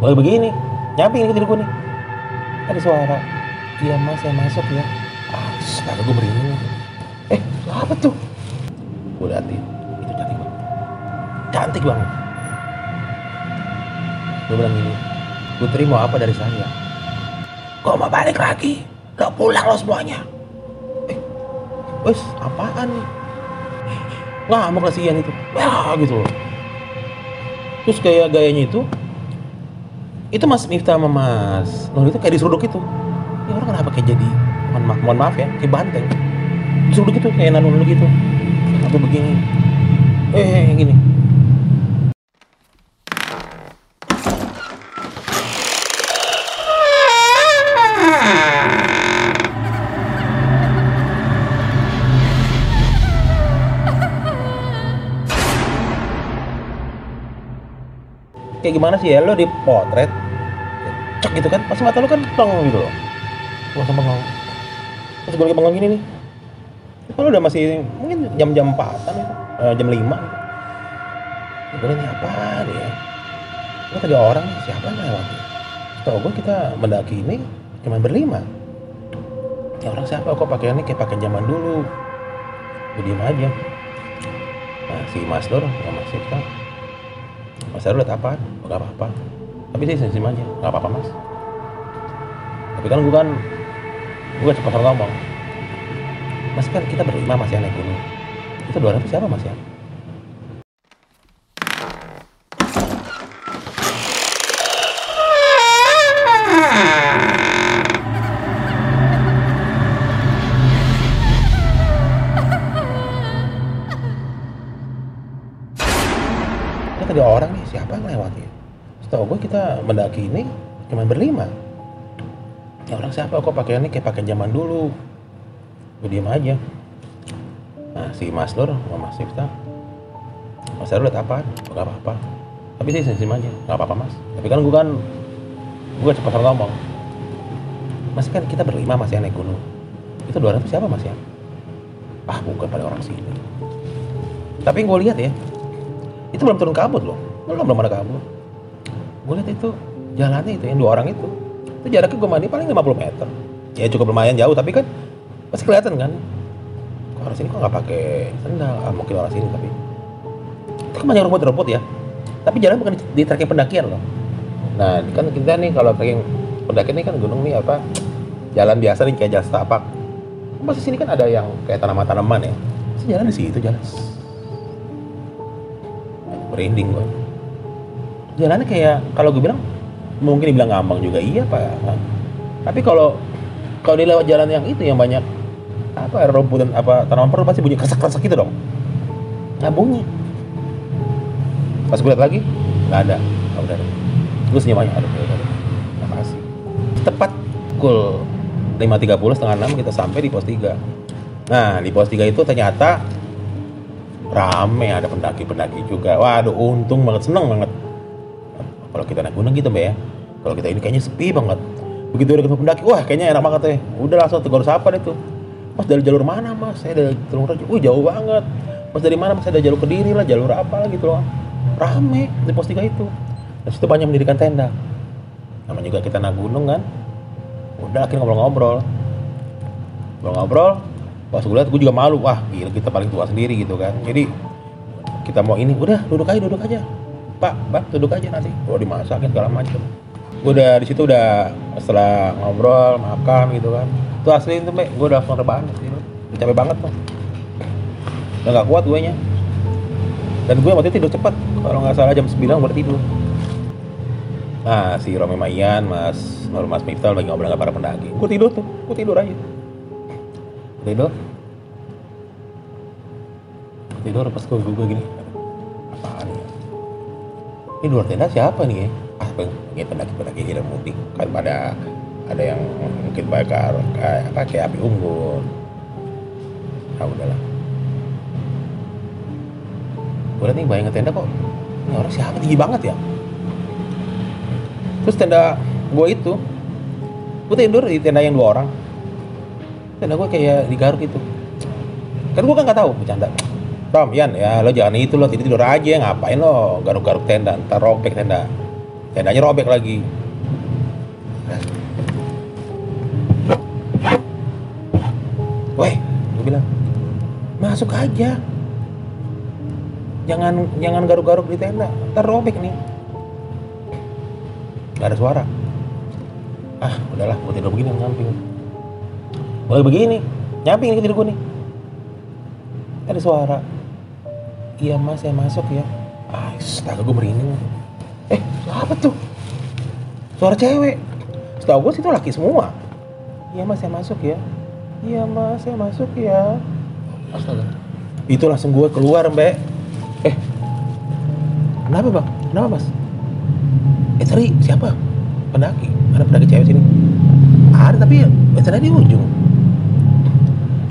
Gue begini, nyamping tidur gue nih. Ada suara. Iya mas, saya masuk ya. Ah, sekarang gue merinding. Eh, apa tuh? Gue liatin, itu cantik banget. Cantik banget. Gue bilang gini, Putri mau apa dari saya? Kok mau balik lagi? Gak pulang lo semuanya. Eh, wes apaan nih? Ngamuk kasihan itu. Ya gitu loh. Terus kayak gayanya itu, itu Mas Miftah sama Mas Nur itu kayak diseruduk itu. Ini orang kenapa kayak jadi, mohon maaf, mohon maaf ya, kayak banteng. Diseruduk itu, kayak nanu gitu. Apa begini? Eh, gini. Kayak gimana sih ya? Lo di potret cek gitu kan pasti mata lo kan plong gitu loh. Langsung bengong terus gue lagi bengong gini nih. Kalau udah masih mungkin jam-jam empatan itu eh, jam lima. Gitu. gue ini apa nih ya? Ini tadi orang nih siapa yang lewat nih Setahu gue kita mendaki ini cuma berlima. Ya orang siapa kok pakaiannya kayak pakai zaman dulu? Gue diem aja. Nah si Mas Nur sama Mas Sifta Mas Heru lihat apa? Gak apa-apa. Tapi sih senyum aja, gak apa-apa mas. Tapi kan gue kan, gue cepat ngomong. Mas kan kita berlima mas yang naik gunung. Itu dua ratus siapa mas ya? Ini cuma berlima. Ya orang siapa kok pakaiannya kayak pakai zaman dulu. Gue diem aja. Nah si Mas Nur sama Mas Sifta. Mas Heru lihat apa? Gak apa-apa. Tapi sih senyum aja, gak apa-apa mas. Tapi kan gue kan, gue cepat ngomong. Mas kan kita berlima mas yang naik gunung. Itu 200 siapa mas ya? Ah bukan pada orang sini. Tapi gue lihat ya, itu belum turun kabut loh belum belum ada kabut gue lihat itu jalannya itu yang dua orang itu. Itu jaraknya gue mandi paling 50 meter. Ya cukup lumayan jauh tapi kan pasti kelihatan kan? Kok orang sini kok nggak pakai sendal? Ah, mungkin orang sini tapi. Itu kan banyak rumput-rumput ya. Tapi jalan bukan di, di trekking pendakian loh. Nah kan kita nih kalau trekking pendakian ini kan gunung nih apa jalan biasa nih kayak jalan setapak pas di sini kan ada yang kayak tanaman-tanaman ya. Terus jalan di situ jalan. Merinding gue jalannya kayak kalau gue bilang mungkin dibilang ngambang juga. Iya pak. Tapi kalau kalau di lewat jalan yang itu yang banyak apa rumput dan apa tanaman perut pasti bunyi kesak kesak gitu dong. Nggak bunyi. Pas gue lihat lagi nggak ada. Nggak udah gue senyum aja ada ada ada. Apa sih tepat pukul 5.30 setengah 6 kita sampai di pos 3 nah di pos 3 itu ternyata rame ada pendaki-pendaki juga. Waduh untung banget. Seneng banget kalau kita naik gunung gitu mbak ya. Kalau kita ini kayaknya sepi banget. Begitu ada ketemu pendaki wah kayaknya enak banget ya udah langsung tegur sapa deh tuh mas dari jalur mana mas? Saya dari jalur Raja wih jauh banget. Mas dari mana mas? Saya dari jalur kediri lah jalur apa gitu loh. Rame di pos 3 itu. Dan situ banyak mendirikan tenda. Namanya juga kita naik gunung kan. Udah akhirnya ngobrol-ngobrol. Ngobrol-ngobrol pas gue lihat gue juga malu. Wah gila kita paling tua sendiri gitu kan. Jadi kita mau ini udah duduk aja duduk aja pak pak duduk aja nanti. Gue dimasakin segala macam gue udah di situ udah setelah ngobrol makan gitu kan. Itu asli itu gue udah langsung rebahan udah capek banget tuh udah gak kuat gue nya dan gue waktu itu tidur cepat. Kalau nggak salah jam 9 gue udah tidur. Nah si Romi Mayan mas Nur Mas Miftah lagi ngobrol sama para pendaki gue tidur tuh gue tidur aja. Tidur. Tidur pas gue gue gini ini luar tenda siapa nih ya? Ah pengen pendaki pendaki hidup mudik kan pada ada yang mungkin bakar kayak apa kayak api unggun ah udahlah. Gue nih bayangin tenda kok. Ini orang siapa? Tinggi banget ya? Terus tenda gue itu gue tidur di tenda yang dua orang. Tenda gue kayak digaruk gitu kan gue kan nggak tahu bercanda Tom, Yan, ya lo jangan itu lo tidur tidur aja ngapain lo garuk-garuk tenda? Ntar robek tenda. Tendanya robek lagi. Weh, gue bilang masuk aja. Jangan jangan garuk-garuk di tenda ntar robek nih. Gak ada suara. Ah udahlah gue tidur begini nyamping. Gue begini nyamping nih tidur gue nih. Ada suara iya mas saya masuk ya. Ah astaga gue merinding eh apa tuh? Suara cewek. Setahu gue sih itu laki semua. Iya mas saya masuk ya. Iya mas saya masuk ya. Astaga. Itu langsung gue keluar mbak. Eh. Kenapa bang? Kenapa mas? Eh sorry siapa? Pendaki. Ada pendaki cewek sini. Ada tapi biasanya di ujung.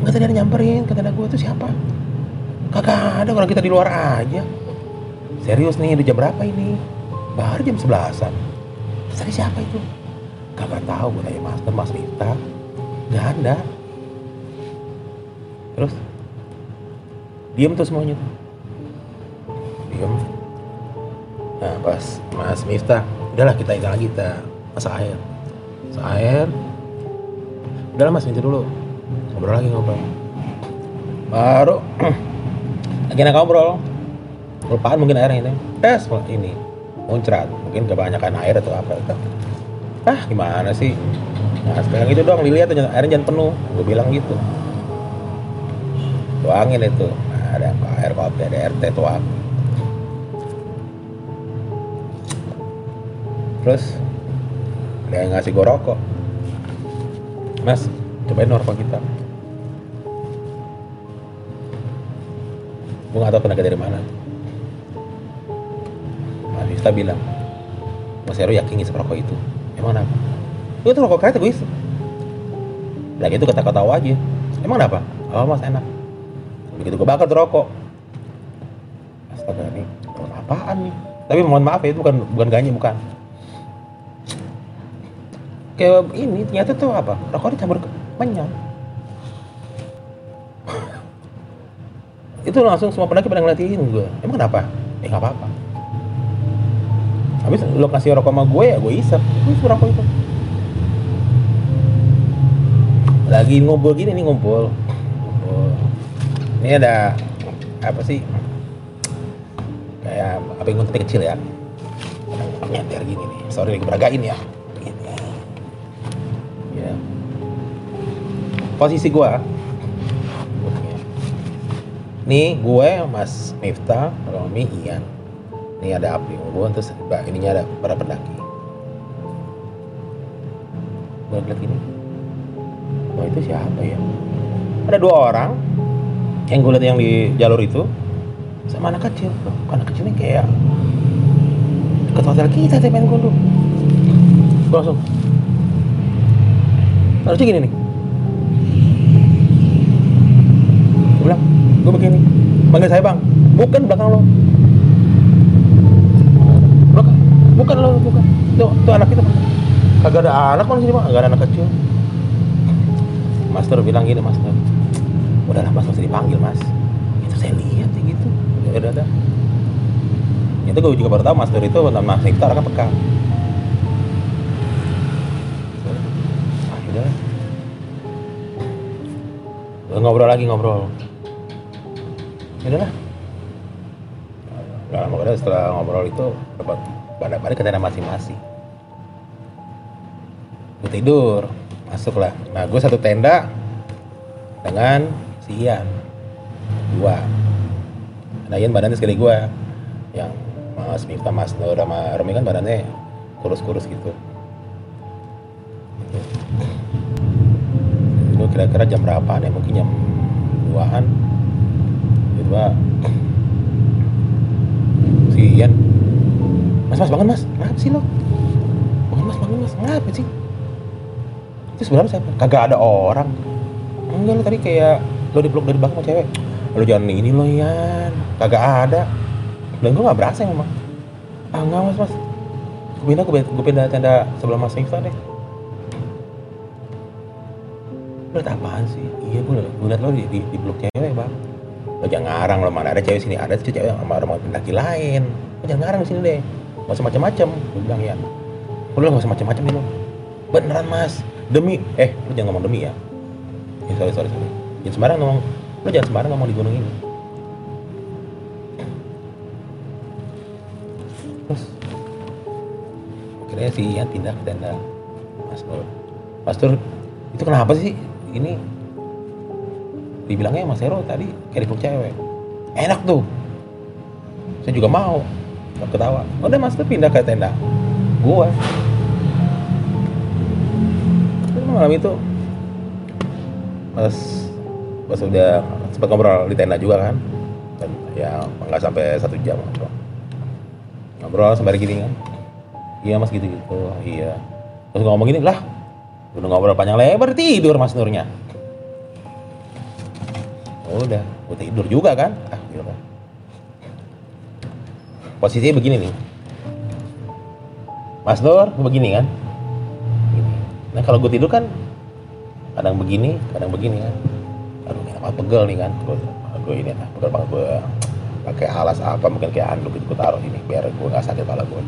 Nggak tadi ada nyamperin kata gue itu siapa kagak ada orang kita di luar aja. Serius nih udah jam berapa ini? Baru jam sebelasan. Tadi siapa itu. Kagak tahu gue tanya master mas Rita nggak ada. Terus? Diem tuh semuanya tuh. Diem. Nah pas mas Miftah udahlah kita ikan lagi kita masak air. Masak air. Udahlah mas minta dulu. Ngobrol lagi ngobrol baru nak ngobrol. Kelupaan mungkin airnya ini. Tes ini. Muncrat. Mungkin kebanyakan air atau apa itu. Ah gimana sih? Nah sekarang itu dong dilihat airnya jangan penuh. Gue bilang gitu. Tuangin itu. Nah, ada air kopi ada teh tuang. Terus ada yang ngasih gue rokok. Mas cobain rokok kita gue gak tau tenaga dari mana. Mas Miftah bilang Mas Heru yakin ngisep rokok itu. Emang kenapa? Itu tuh rokok kereta gue isep lagi itu kata-kata aja. Emang kenapa? Oh mas enak. Begitu gue bakar tuh rokok. Astaga nih apaan nih? Tapi mohon maaf ya itu bukan bukan ganya bukan. Kayak ini ternyata tuh apa? Rokok dicampur kenyang itu langsung semua pendaki pada ngeliatin gue emang kenapa? Eh nggak apa-apa. Habis lo kasih rokok sama gue ya gue isep. Gue isep rokok itu. Lagi ngumpul gini nih ngumpul. Ini ada apa sih? Kayak apa yang ngumpul kecil ya? Nyender gini nih. Sorry lagi beragain ya. Gini ya. Posisi gue nih gue mas Miftah Romi Ian. Ini ada api ungguan terus mbak ininya ada para pendaki. Gue lihat gini oh itu siapa ya? Ada dua orang yang gue lihat yang di jalur itu sama anak kecil. Tuh anak kecil ini kayak deket hotel kita teh main gundu gue langsung. Harusnya gini nih. Gue gue begini panggil saya bang. Bukan belakang lo. Bukan lo bukan. Tuh tuh anak itu kagak ada anak mana sini bang. Kagak ada anak kecil. Master bilang gini master udahlah mas masih dipanggil mas. Itu saya lihat sih gitu. Ya udah udah itu gue juga baru tahu master itu nama Sektor kan peka ngobrol lagi ngobrol ya udahlah Gak lama kemudian setelah ngobrol itu dapat pada balik ke tenda masing-masing. Gue tidur masuk lah nah gue satu tenda dengan si Ian. Dua. Nah Ian badannya sekali gue yang Mas Miftah Mas Nur sama Romi kan badannya kurus-kurus gitu. Itu kira-kira jam berapa nih mungkin jam 2an tiba si Ian. Mas mas bangun mas. Kenapa sih lo? Bangun mas bangun mas. Kenapa sih? Itu sebenarnya siapa? Kagak ada orang. Enggak lo tadi kayak lo dipeluk dari belakang sama cewek. Lo jangan ini lo Ian. Kagak ada. Dan gue gak berasa emang. Ah enggak mas mas. Gue pindah gue pindah tenda sebelah mas Miftah deh. Lo liat apaan sih? Iya gue gue liat lo di, di, di blok cewek bang lo jangan ngarang lo mana ada cewek sini ada tuh cewek sama rumah pendaki lain lo jangan ngarang sini deh Gak usah macam-macam. Gue bilang ya. Udah gak usah macam-macam itu. Beneran mas. Demi. Eh, lu jangan ngomong demi ya. Ya sorry, sorry, sorry. Jangan sembarang ngomong. Lu jangan sembarang ngomong di gunung ini. Terus. Akhirnya si pindah ke tenda Mas Nur. Mas Nur, itu kenapa sih? Ini dibilangnya Mas Hero tadi kayak dipeluk cewek. Enak tuh. Saya juga mau. Gak ketawa. Udah Mas Nur pindah ke tenda. Gua. Malam itu pas pas udah sempat ngobrol di tenda juga kan dan ya nggak sampai satu jam ngobrol ngobrol sampai gini kan iya mas gitu gitu iya terus ngomong gini lah udah ngobrol panjang lebar tidur mas Nurnya udah. Gue tidur juga kan? Ah gitu kan posisinya begini nih. Mas Nur gue begini kan? Gini. nah kalau gue tidur kan kadang begini kadang begini kan? Aduh ini apa pegel nih kan? Terus gue ini ah pegel banget. Gue pakai alas apa mungkin kayak anduk gitu gue taruh ini biar gue nggak sakit kepala gue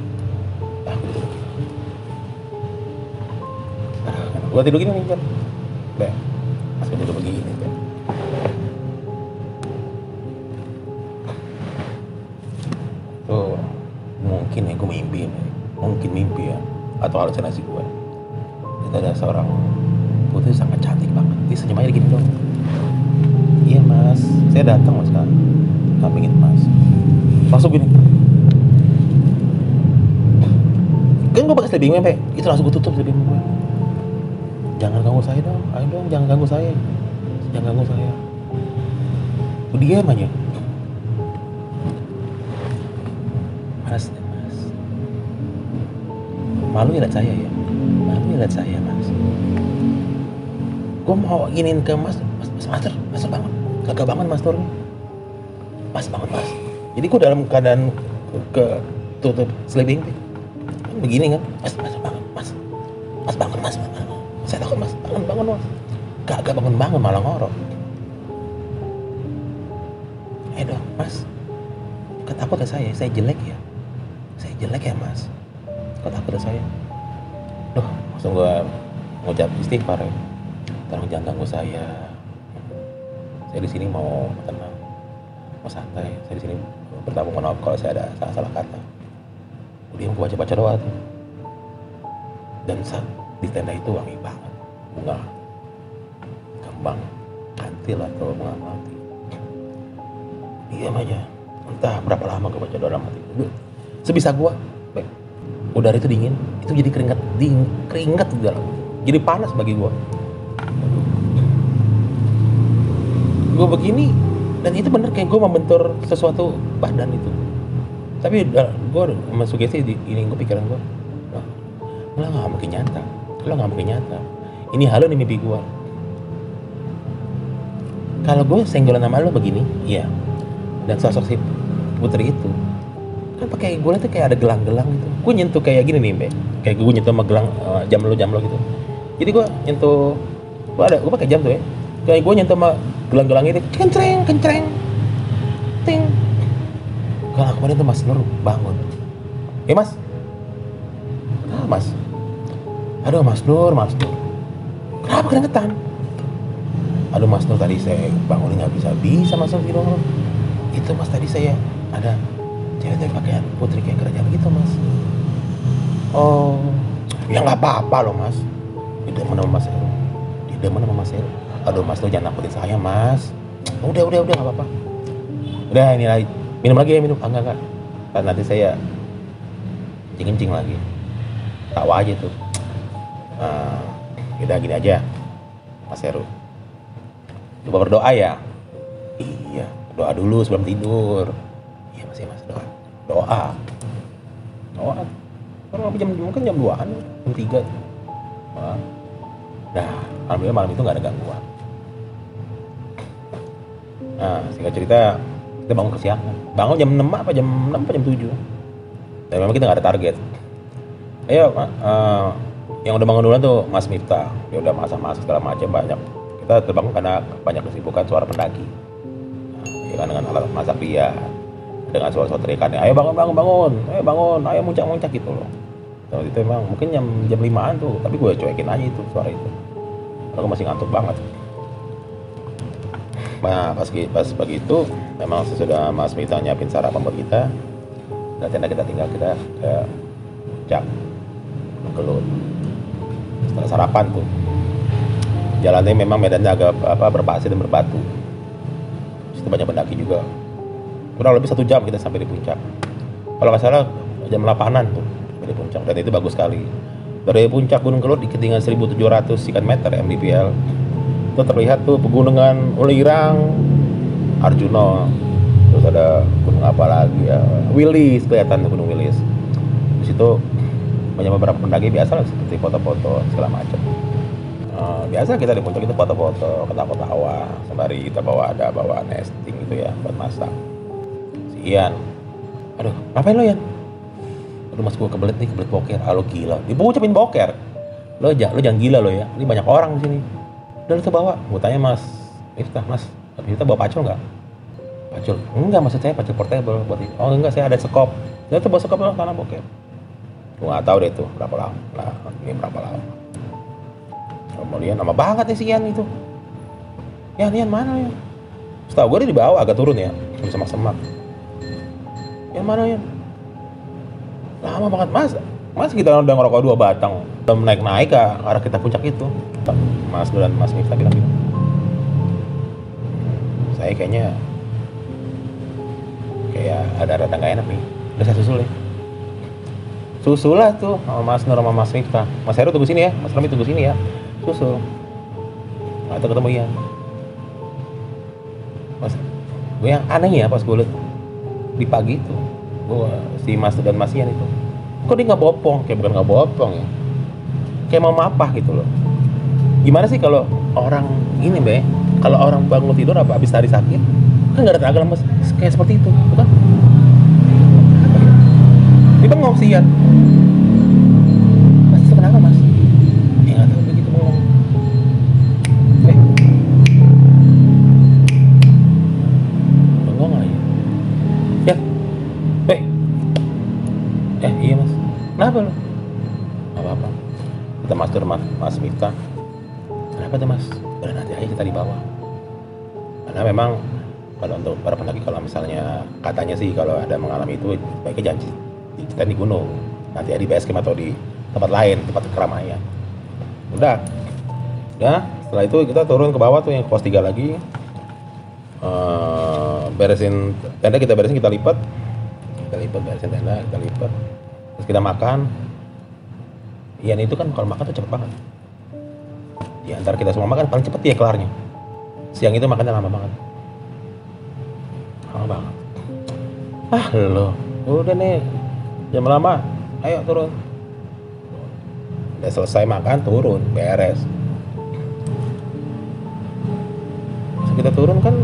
ah gue tidur. Ah, gue tidur gini nih kan deh pas gue tidur begini mimpi nih mungkin mimpi ya atau halusinasi gue. Itu ada seorang putri sangat cantik banget. Dia senyum aja gini dong. Iya mas. Saya datang mas kan ngampingin mas. Langsung gini. Kan gue pakai sleeping bag itu langsung gue tutup sleeping gue. Jangan ganggu saya dong. Ayo dong jangan ganggu saya. Jangan ganggu saya. Gue diam aja malu ya lihat saya ya? Malu ya lihat saya mas. Gue mau inginin ke mas mas mas master mas bangun. Kagak bangun mas Nur mas bangun mas. Jadi gue dalam keadaan ke tutup sleeping Kan begini kan? Mas mas bangun mas. Mas bangun mas. Bangun. saya takut mas. Bangun bangun mas. Kagak bangun bangun malah ngorok. Eh dong mas. Kok takut ya saya saya jelek ya. Saya jelek ya mas takut ya saya Duh, langsung gue ngucap istighfar ya? Tolong jangan ganggu saya. Saya di sini mau tenang mau santai. Saya di sini bertanggung maaf kalau saya ada salah salah kata. Dia gue baca baca doa tuh. Dan saat di tenda itu wangi banget bunga. Kembang kantil atau bunga melati diam aja. Entah berapa lama gue baca doa Duh, sebisa gue baik udara itu dingin itu jadi keringat dingin keringat di dalam. Jadi panas bagi gue gue begini dan itu bener kayak gue membentur sesuatu badan itu. Tapi gue masuk sih di ini gue pikiran gue lo nggak mungkin nyata lo nggak mungkin nyata. Ini halo nih mimpi gue kalau gue senggolan sama lo begini iya. Dan sosok si putri itu kan pakai gue tuh kayak ada gelang-gelang gitu. Gue nyentuh kayak gini nih be kayak gue nyentuh sama gelang uh, jam lo jam lo gitu. Jadi gue nyentuh gue ada gue pakai jam tuh ya. Kayak gue nyentuh sama gelang-gelang itu kencreng kencreng. Ting. Kalau kemarin tuh mas Nur bangun. Eh mas. Ah mas? Aduh mas Nur mas Nur. Kenapa keringetan? Aduh mas Nur tadi saya bangunin nggak bisa bisa mas Nur itu mas tadi saya ada cewek tadi pakaian putri kayak kerajaan gitu mas. Oh. Ya nggak apa-apa loh mas. Demen sama mas Heru. Dia demen sama mas Heru. Aduh mas lo jangan nakutin saya mas. Udah udah udah nggak apa-apa. Udah ini lagi. Minum lagi ya minum. Ah, enggak enggak nanti saya kencing-kencing lagi. Tawa aja tuh. Nah, udah gini aja mas Heru. Coba berdoa ya? Iya doa dulu sebelum tidur doa doa doa kalau jam mungkin jam 2an jam 3 Wah. Nah, alhamdulillah malam itu nggak ada gangguan. Nah, singkat cerita, kita bangun kesiangan. Bangun jam 6 apa jam 6 apa jam 7. Dan memang kita nggak ada target. Ayo, uh, yang udah bangun duluan tuh Mas Miftah. Dia udah masak-masak segala macam banyak. Kita terbangun karena banyak kesibukan suara pendaki. Ya kan dengan alat masak dia. Dengan suara-suara teriakannya ayo bangun bangun bangun ayo bangun ayo muncak muncak gitu loh. Waktu itu emang mungkin jam jam limaan tuh tapi gue cuekin aja itu suara itu. Aku masih ngantuk banget. Nah pas pas pagi itu memang sesudah Mas Mita nyiapin sarapan buat kita dan tenda kita tinggal kita ke puncak kelut setelah sarapan tuh. Jalannya memang medannya agak apa berpasir dan berbatu. Situ banyak pendaki juga kurang lebih satu jam kita sampai di puncak. Kalau nggak salah jam 8an tuh di puncak. Dan itu bagus sekali. Dari puncak Gunung Kelut di ketinggian 1700 sekian meter MDPL itu terlihat tuh pegunungan Ulirang Arjuno terus ada gunung apa lagi ya? Willis kelihatan gunung Willis di situ banyak beberapa pendaki biasa lah seperti foto-foto segala macam. Uh, biasa kita di puncak itu foto-foto ketawa-ketawa sembari kita bawa ada bawa nesting gitu ya buat masak Ian. Aduh ngapain lo Ian? Aduh mas gue kebelet nih kebelet boker. Ah lo gila. Ibu ucapin boker? Lo, jangan lo jangan gila lo ya. Ini banyak orang di sini. Udah lo bawa gue tanya mas Miftah mas kita bawa pacul nggak? Pacul? Enggak maksud saya pacul portable. Buat ini oh enggak saya ada sekop. Saya tuh bawa sekop lo tanah boker. Gue nggak tahu deh tuh berapa lama. Nah ini berapa lama? Kemudian lama banget nih si Ian itu. Ian Ian mana ya setahu gue dia di bawah agak turun ya. Semak-semak Ian mana Ian lama banget. Mas mas kita udah ngerokok dua batang. Udah naik naik ke arah kita puncak itu. Mas dan mas Miftah bilang gitu saya kayaknya kayak ada rada nggak enak nih. Udah saya susul ya. Susul lah tuh sama mas Nur sama mas Miftah. Mas Heru tunggu sini ya. Mas Rami tunggu sini ya. Susul. Atau ketemu Ian. Mas gue yang aneh ya pas gue liat di pagi itu. Gue si Mas dan Mas Ian itu. Kok dia nggak bopong? Kayak bukan nggak bopong ya. Kayak mau apa gitu loh. Gimana sih kalau orang ini be kalau orang bangun tidur apa habis hari sakit? Kan nggak ada lemes kayak seperti itu bukan dia bengong sih kita mas mas, Miftah kenapa tuh mas? Udah nanti aja kita di bawah karena memang kalau untuk para pendaki kalau misalnya katanya sih kalau ada mengalami itu baiknya janji kita di gunung. Nanti di base camp atau di tempat lain tempat keramaian. Udah. Ya setelah itu kita turun ke bawah tuh yang pos 3 lagi. Eh, beresin tenda kita beresin kita lipat. Kita lipat beresin tenda kita lipat. Terus kita makan Ian itu kan kalau makan tuh cepet banget. Di antara kita semua makan paling cepet dia kelarnya. Siang itu makannya lama banget. Lama banget. Ah lo. Udah nih jam lama. Ayo turun. Udah selesai makan turun beres. Terus kita turun kan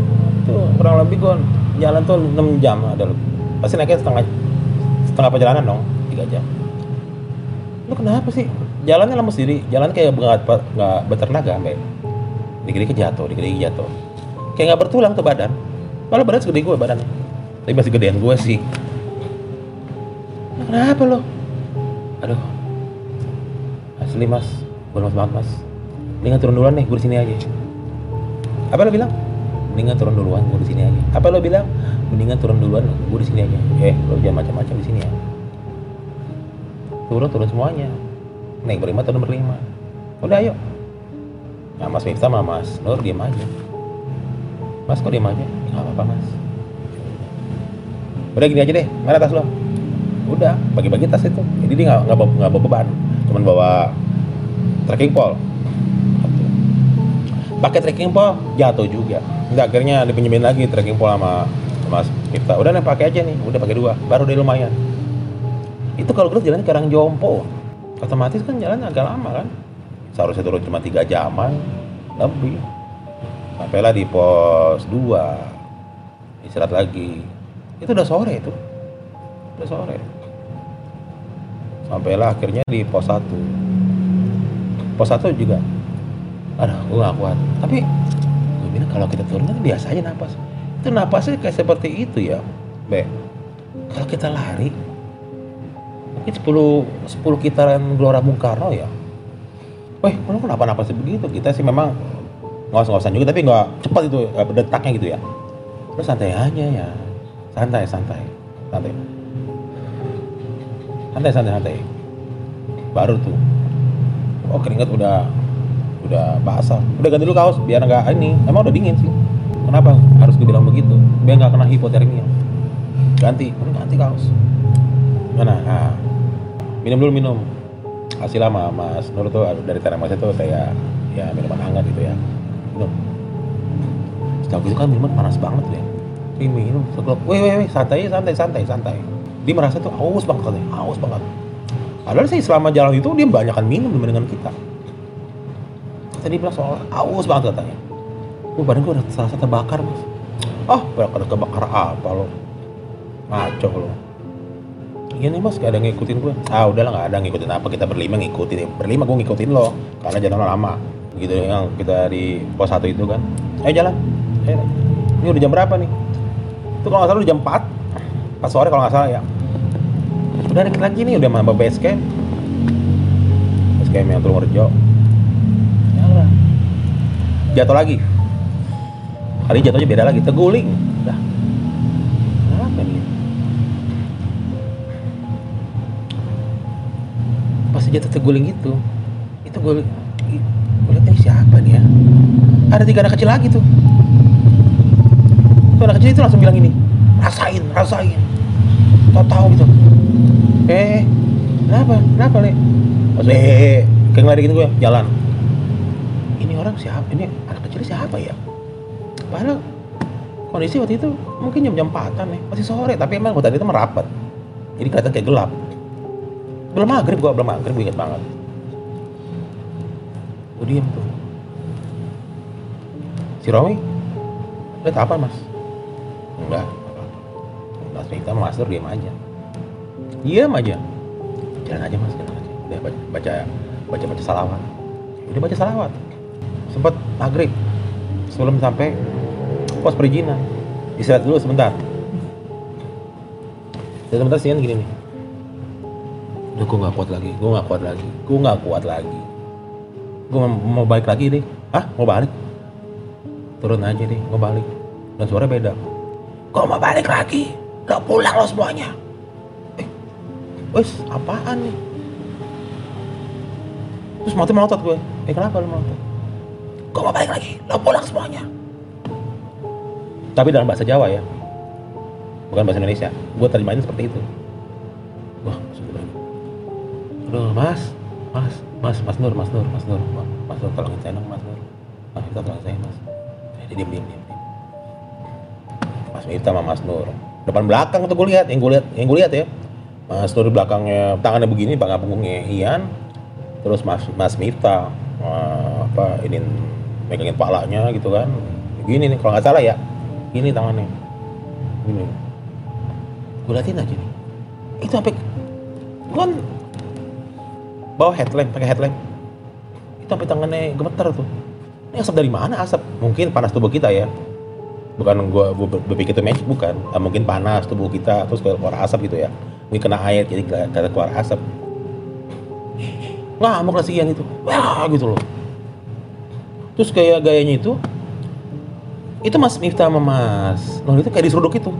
tuh kurang lebih gue jalan tuh 6 jam ada. Pasti naiknya setengah setengah perjalanan dong 3 jam lu kenapa sih? Jalannya lama sendiri. Jalan kayak nggak nggak bertenaga sampai dikit-dikit jatuh dikit-dikit jatuh. Kayak nggak bertulang tuh badan. Malah badan segede gue badan tapi masih gedean gue sih. Kenapa lo aduh. Asli mas. Gue lemas banget mas. Mendingan turun duluan nih gue di sini aja. Apa lo bilang? Mendingan turun duluan gue di sini aja. Apa lo bilang? Mendingan turun duluan gue di sini aja. Eh lo jangan macam-macam di sini ya turun turun semuanya. Naik berlima turun berlima. Udah ayo. Nah mas Miftah sama mas Nur diem aja. Mas kok diem aja? Nggak apa-apa mas. Udah gini aja deh. Mana tas lo? Udah bagi-bagi tas itu. Jadi dia nggak nggak bawa, bawa beban. Cuman bawa trekking pole. Pakai trekking pole jatuh juga. Nggak, akhirnya dipinjemin lagi trekking pole sama Mas Miftah. Udah nih pakai aja nih. Udah pakai dua. Baru deh lumayan itu kalau gue jalan karang jompo otomatis kan jalan agak lama kan? Seharusnya turun cuma tiga jaman lebih. Sampailah di pos 2 istirahat lagi. Itu udah sore itu. Udah sore. Sampailah akhirnya di pos 1 pos 1 juga. Aduh gue gak kuat. Tapi gue bilang kalau kita turun kan biasa aja napas. Itu napasnya kayak seperti itu ya be. Kalau kita lari mungkin 10 10 kitaran Gelora Bung Karno ya Weh, lu kenapa-napa sih begitu? Kita sih memang ngos-ngosan juga, tapi nggak cepat itu eh, detaknya gitu ya. Terus santai aja ya, santai, santai, santai, santai, santai, santai. Baru tuh, oh keringet udah udah basah. Udah ganti dulu kaos biar nggak ini. Emang udah dingin sih. Kenapa harus gue bilang begitu? Biar nggak kena hipotermia. Ganti, ganti kaos. Mana? Nah, minum dulu minum. Hasil lama Mas Nur tuh dari Teramas itu kayak ya minuman hangat gitu ya. Minum. Setahu gitu kan minuman panas banget ya ini minum sekelop weh weh weh santai santai santai santai. Dia merasa tuh haus banget katanya haus banget. Padahal sih selama jalan itu dia banyakkan minum dibandingkan kita. Tadi bilang soal haus banget katanya. Oh badan gue udah serasa terbakar mas. Oh bakar kebakar apa lo? Ngaco lo iya nih mas gak ada ngikutin gue ah udahlah gak ada ngikutin apa kita berlima ngikutin berlima gue ngikutin lo karena jalan lama. Gitu yang kita di pos satu itu kan. Ayo jalan. Ayo ini udah jam berapa nih? Itu kalau nggak salah udah jam 4 pas sore kalau nggak salah ya. Udah dikit lagi nih udah nambah base camp base camp yang Tulung Rejo. Jatuh lagi. Hari jatuhnya beda lagi teguling jatuh terguling itu itu gue gue lihat ini siapa nih ya? Ada tiga anak kecil lagi tuh. Tuh anak kecil itu langsung bilang ini rasain rasain. Tau tahu gitu. Eh kenapa? Kenapa le? Pas eh kayak ngeladekin gue jalan. Ini orang siapa? Ini anak kecil siapa ya? Padahal kondisi waktu itu mungkin jam jam empatan nih masih sore tapi emang hutan itu merapat. Jadi kelihatan kayak gelap belum maghrib gua belum maghrib gue inget banget. Gue diem tuh. Si Romi? Lihat apa mas? Enggak. Mas Rita mas Nur diem aja. Diam aja. Jalan aja mas jalan aja. Udah baca baca baca, baca salawat. Udah baca salawat. Sempat maghrib. Sebelum sampai pos perizinan. Istirahat dulu sebentar. Sebentar sih gini nih udah gue gak kuat lagi gue gak kuat lagi gue gak kuat lagi. Gue mau balik lagi deh ah mau balik? Turun aja deh gue balik. Dan suara beda. Gue mau balik lagi. Lo pulang lo semuanya. Eh wes apaan nih? Terus mati melotot gue. Eh kenapa lo melotot? Gue mau balik lagi. Lo pulang semuanya. Tapi dalam bahasa Jawa ya. Bukan bahasa Indonesia. Gue terjemahin seperti itu. Wah Aduh, mas, mas, mas, mas Nur, mas Nur, mas Nur, mas Nur, tolongin saya dong, mas Nur. Mas Miftah tolongin saya, mas. Dia diam, diam, diam, diam. Mas Miftah sama Mas Nur. Depan belakang tuh gue lihat, yang gue lihat, yang gue lihat ya. Mas Nur di belakangnya tangannya begini, bangga punggungnya Ian. Terus Mas Mas Miftah uh, apa ini megangin palanya gitu kan. Gini nih, kalau nggak salah ya. Gini tangannya. Gini. Gue liatin aja nih. Itu sampai kan bawa headlamp pakai headlamp. Itu sampai tangannya gemeter tuh. Ini asap dari mana? Asap. Mungkin panas tubuh kita ya. Bukan gua, berpikir itu magic bukan. Nah, mungkin panas tubuh kita terus keluar asap gitu ya. Mungkin kena air jadi kata keluar asap. Ngamuk lah si Ian itu. Wah gitu loh. Terus kayak gayanya itu itu Mas Miftah sama Mas Nur itu kayak diseruduk itu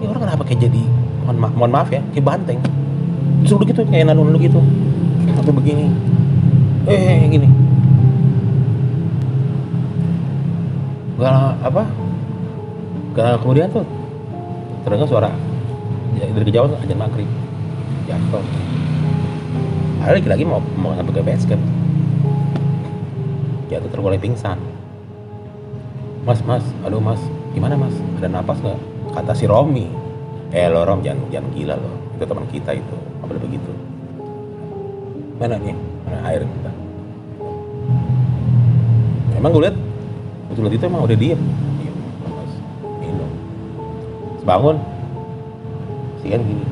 ini orang kenapa kayak jadi mohon, ma mohon maaf ya kayak banteng. Diseruduk gitu kayak nanu-nanu gitu sampai begini? Eh gini. Gak apa? Karena kemudian tuh. Terdengar suara. Ya, dari kejauhan aja maghrib. Jatuh. Ada lagi lagi mau mau sampai ke base camp. Jatuh tergoleh pingsan. Mas mas aduh mas. Gimana mas? Ada napas nggak kata si Romi. Eh lo Rom jangan jangan gila lo. Itu teman kita itu. Nggak boleh begitu mana nih? Mana air kita? Emang gue lihat betul itu emang udah diem. Diem minum. Bangun. Si kan gini.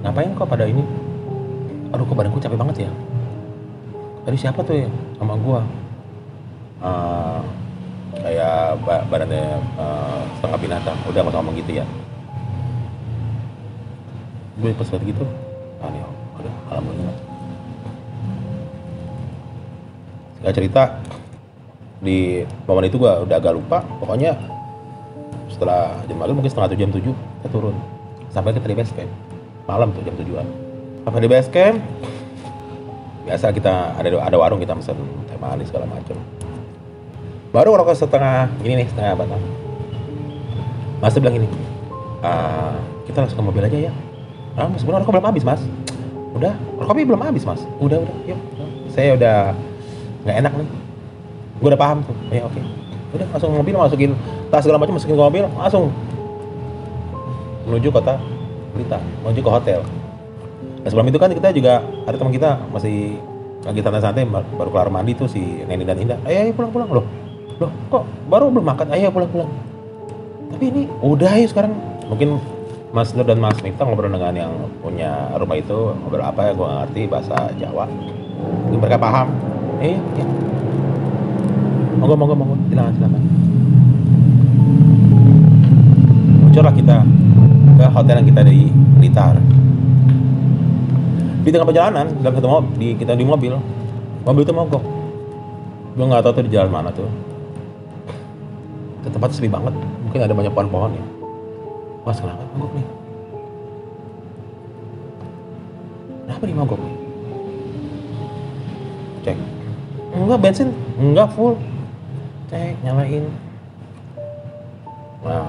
Ngapain kok pada ini? Aduh kok badanku capek banget ya? Tadi siapa tuh ya? Sama gua. Uh, kayak ba badannya uh, setengah binatang. Udah nggak ngomong gitu ya. Gue pas gitu udah alhamdulillah. Gak cerita di momen itu gue udah agak lupa pokoknya setelah jam maghrib mungkin setengah tujuh jam tujuh kita turun. Sampai kita di base camp. Malam tuh jam tujuan sampai di base camp biasa kita ada ada warung kita pesen teh manis segala macam baru rokok setengah ini nih setengah batang mas bilang ini "Ah, kita langsung ke mobil aja ya. Ah mas sebenarnya rokok belum habis mas udah rokoknya belum habis mas. Udah udah yuk. Saya udah nggak enak nih. Gue udah paham tuh. Ya oke. Udah langsung mobil masukin tas segala macam masukin ke mobil langsung menuju kota Blitar menuju ke hotel. Nah sebelum itu kan kita juga ada teman kita masih lagi santai-santai baru kelar mandi tuh si Neni dan Indah. Ayo, ayo pulang pulang. Loh loh kok baru belum makan? Ayo pulang pulang. Tapi ini udah ayo sekarang. Mungkin Mas Nur dan Mas Miftah ngobrol dengan yang punya rumah itu ngobrol apa ya gue ngerti bahasa Jawa. Mereka paham? Eh iya. Monggo monggo monggo. Silakan silakan. Muncullah kita ke hotel yang kita di Blitar. Di tengah perjalanan dalam satu mobil di kita di mobil. Mobil itu mogok. Gue nggak tahu tuh di jalan mana tuh. Itu tempat sepi banget. Mungkin ada banyak pohon-pohon ya wah kenapa mogok nih. Kenapa nih mogok? Nih cek. Enggak bensin. Enggak full. Cek nyalain. Nah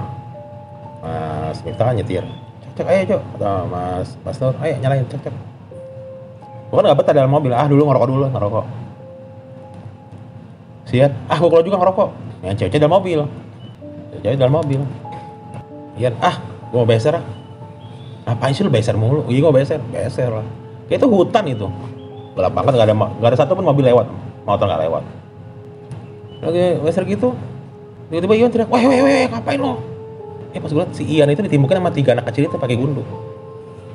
mas Miftah kan nyetir. Cek cek ayo cok. Kata mas mas Nur ayo nyalain. Cek cek. Gua kan gak betah dalam mobil. Ah dulu ngerokok dulu ngerokok. Sian. Ah gua keluar juga ngerokok. Yang cewek dalam mobil. Cewek dalam mobil. Ian ah mau beser ah. Ngapain sih lu beser mulu? Iya gua beser. Beser lah. Kayak itu hutan itu. Gelap banget gak ada gak ada satu pun mobil lewat. Motor gak lewat. Lagi beser gitu. Tiba-tiba Iwan teriak weh weh weh ngapain lo eh pas gue liat si Ian itu ditimbukin sama tiga anak kecil itu pakai gundu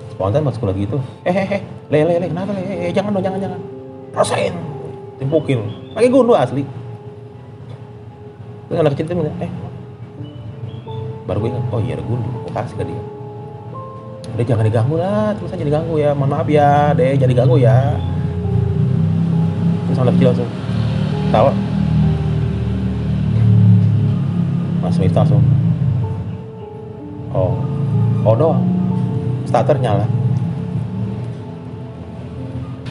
spontan pas gue lagi gitu. Eh eh eh le le le kenapa le? Eh, eh, jangan dong jangan jangan. Rasain timpukin. Pakai gundu asli. Terus anak kecil itu bilang, eh baru gue ingat oh iya ada gundu. Gue kasih ke dia. Udah jangan diganggu lah. Terus aja diganggu ya. Mohon maaf ya deh jangan diganggu ya. Terus anak kecil langsung tawa Mas Miftah langsung. Oh. Oh doang. Starter nyala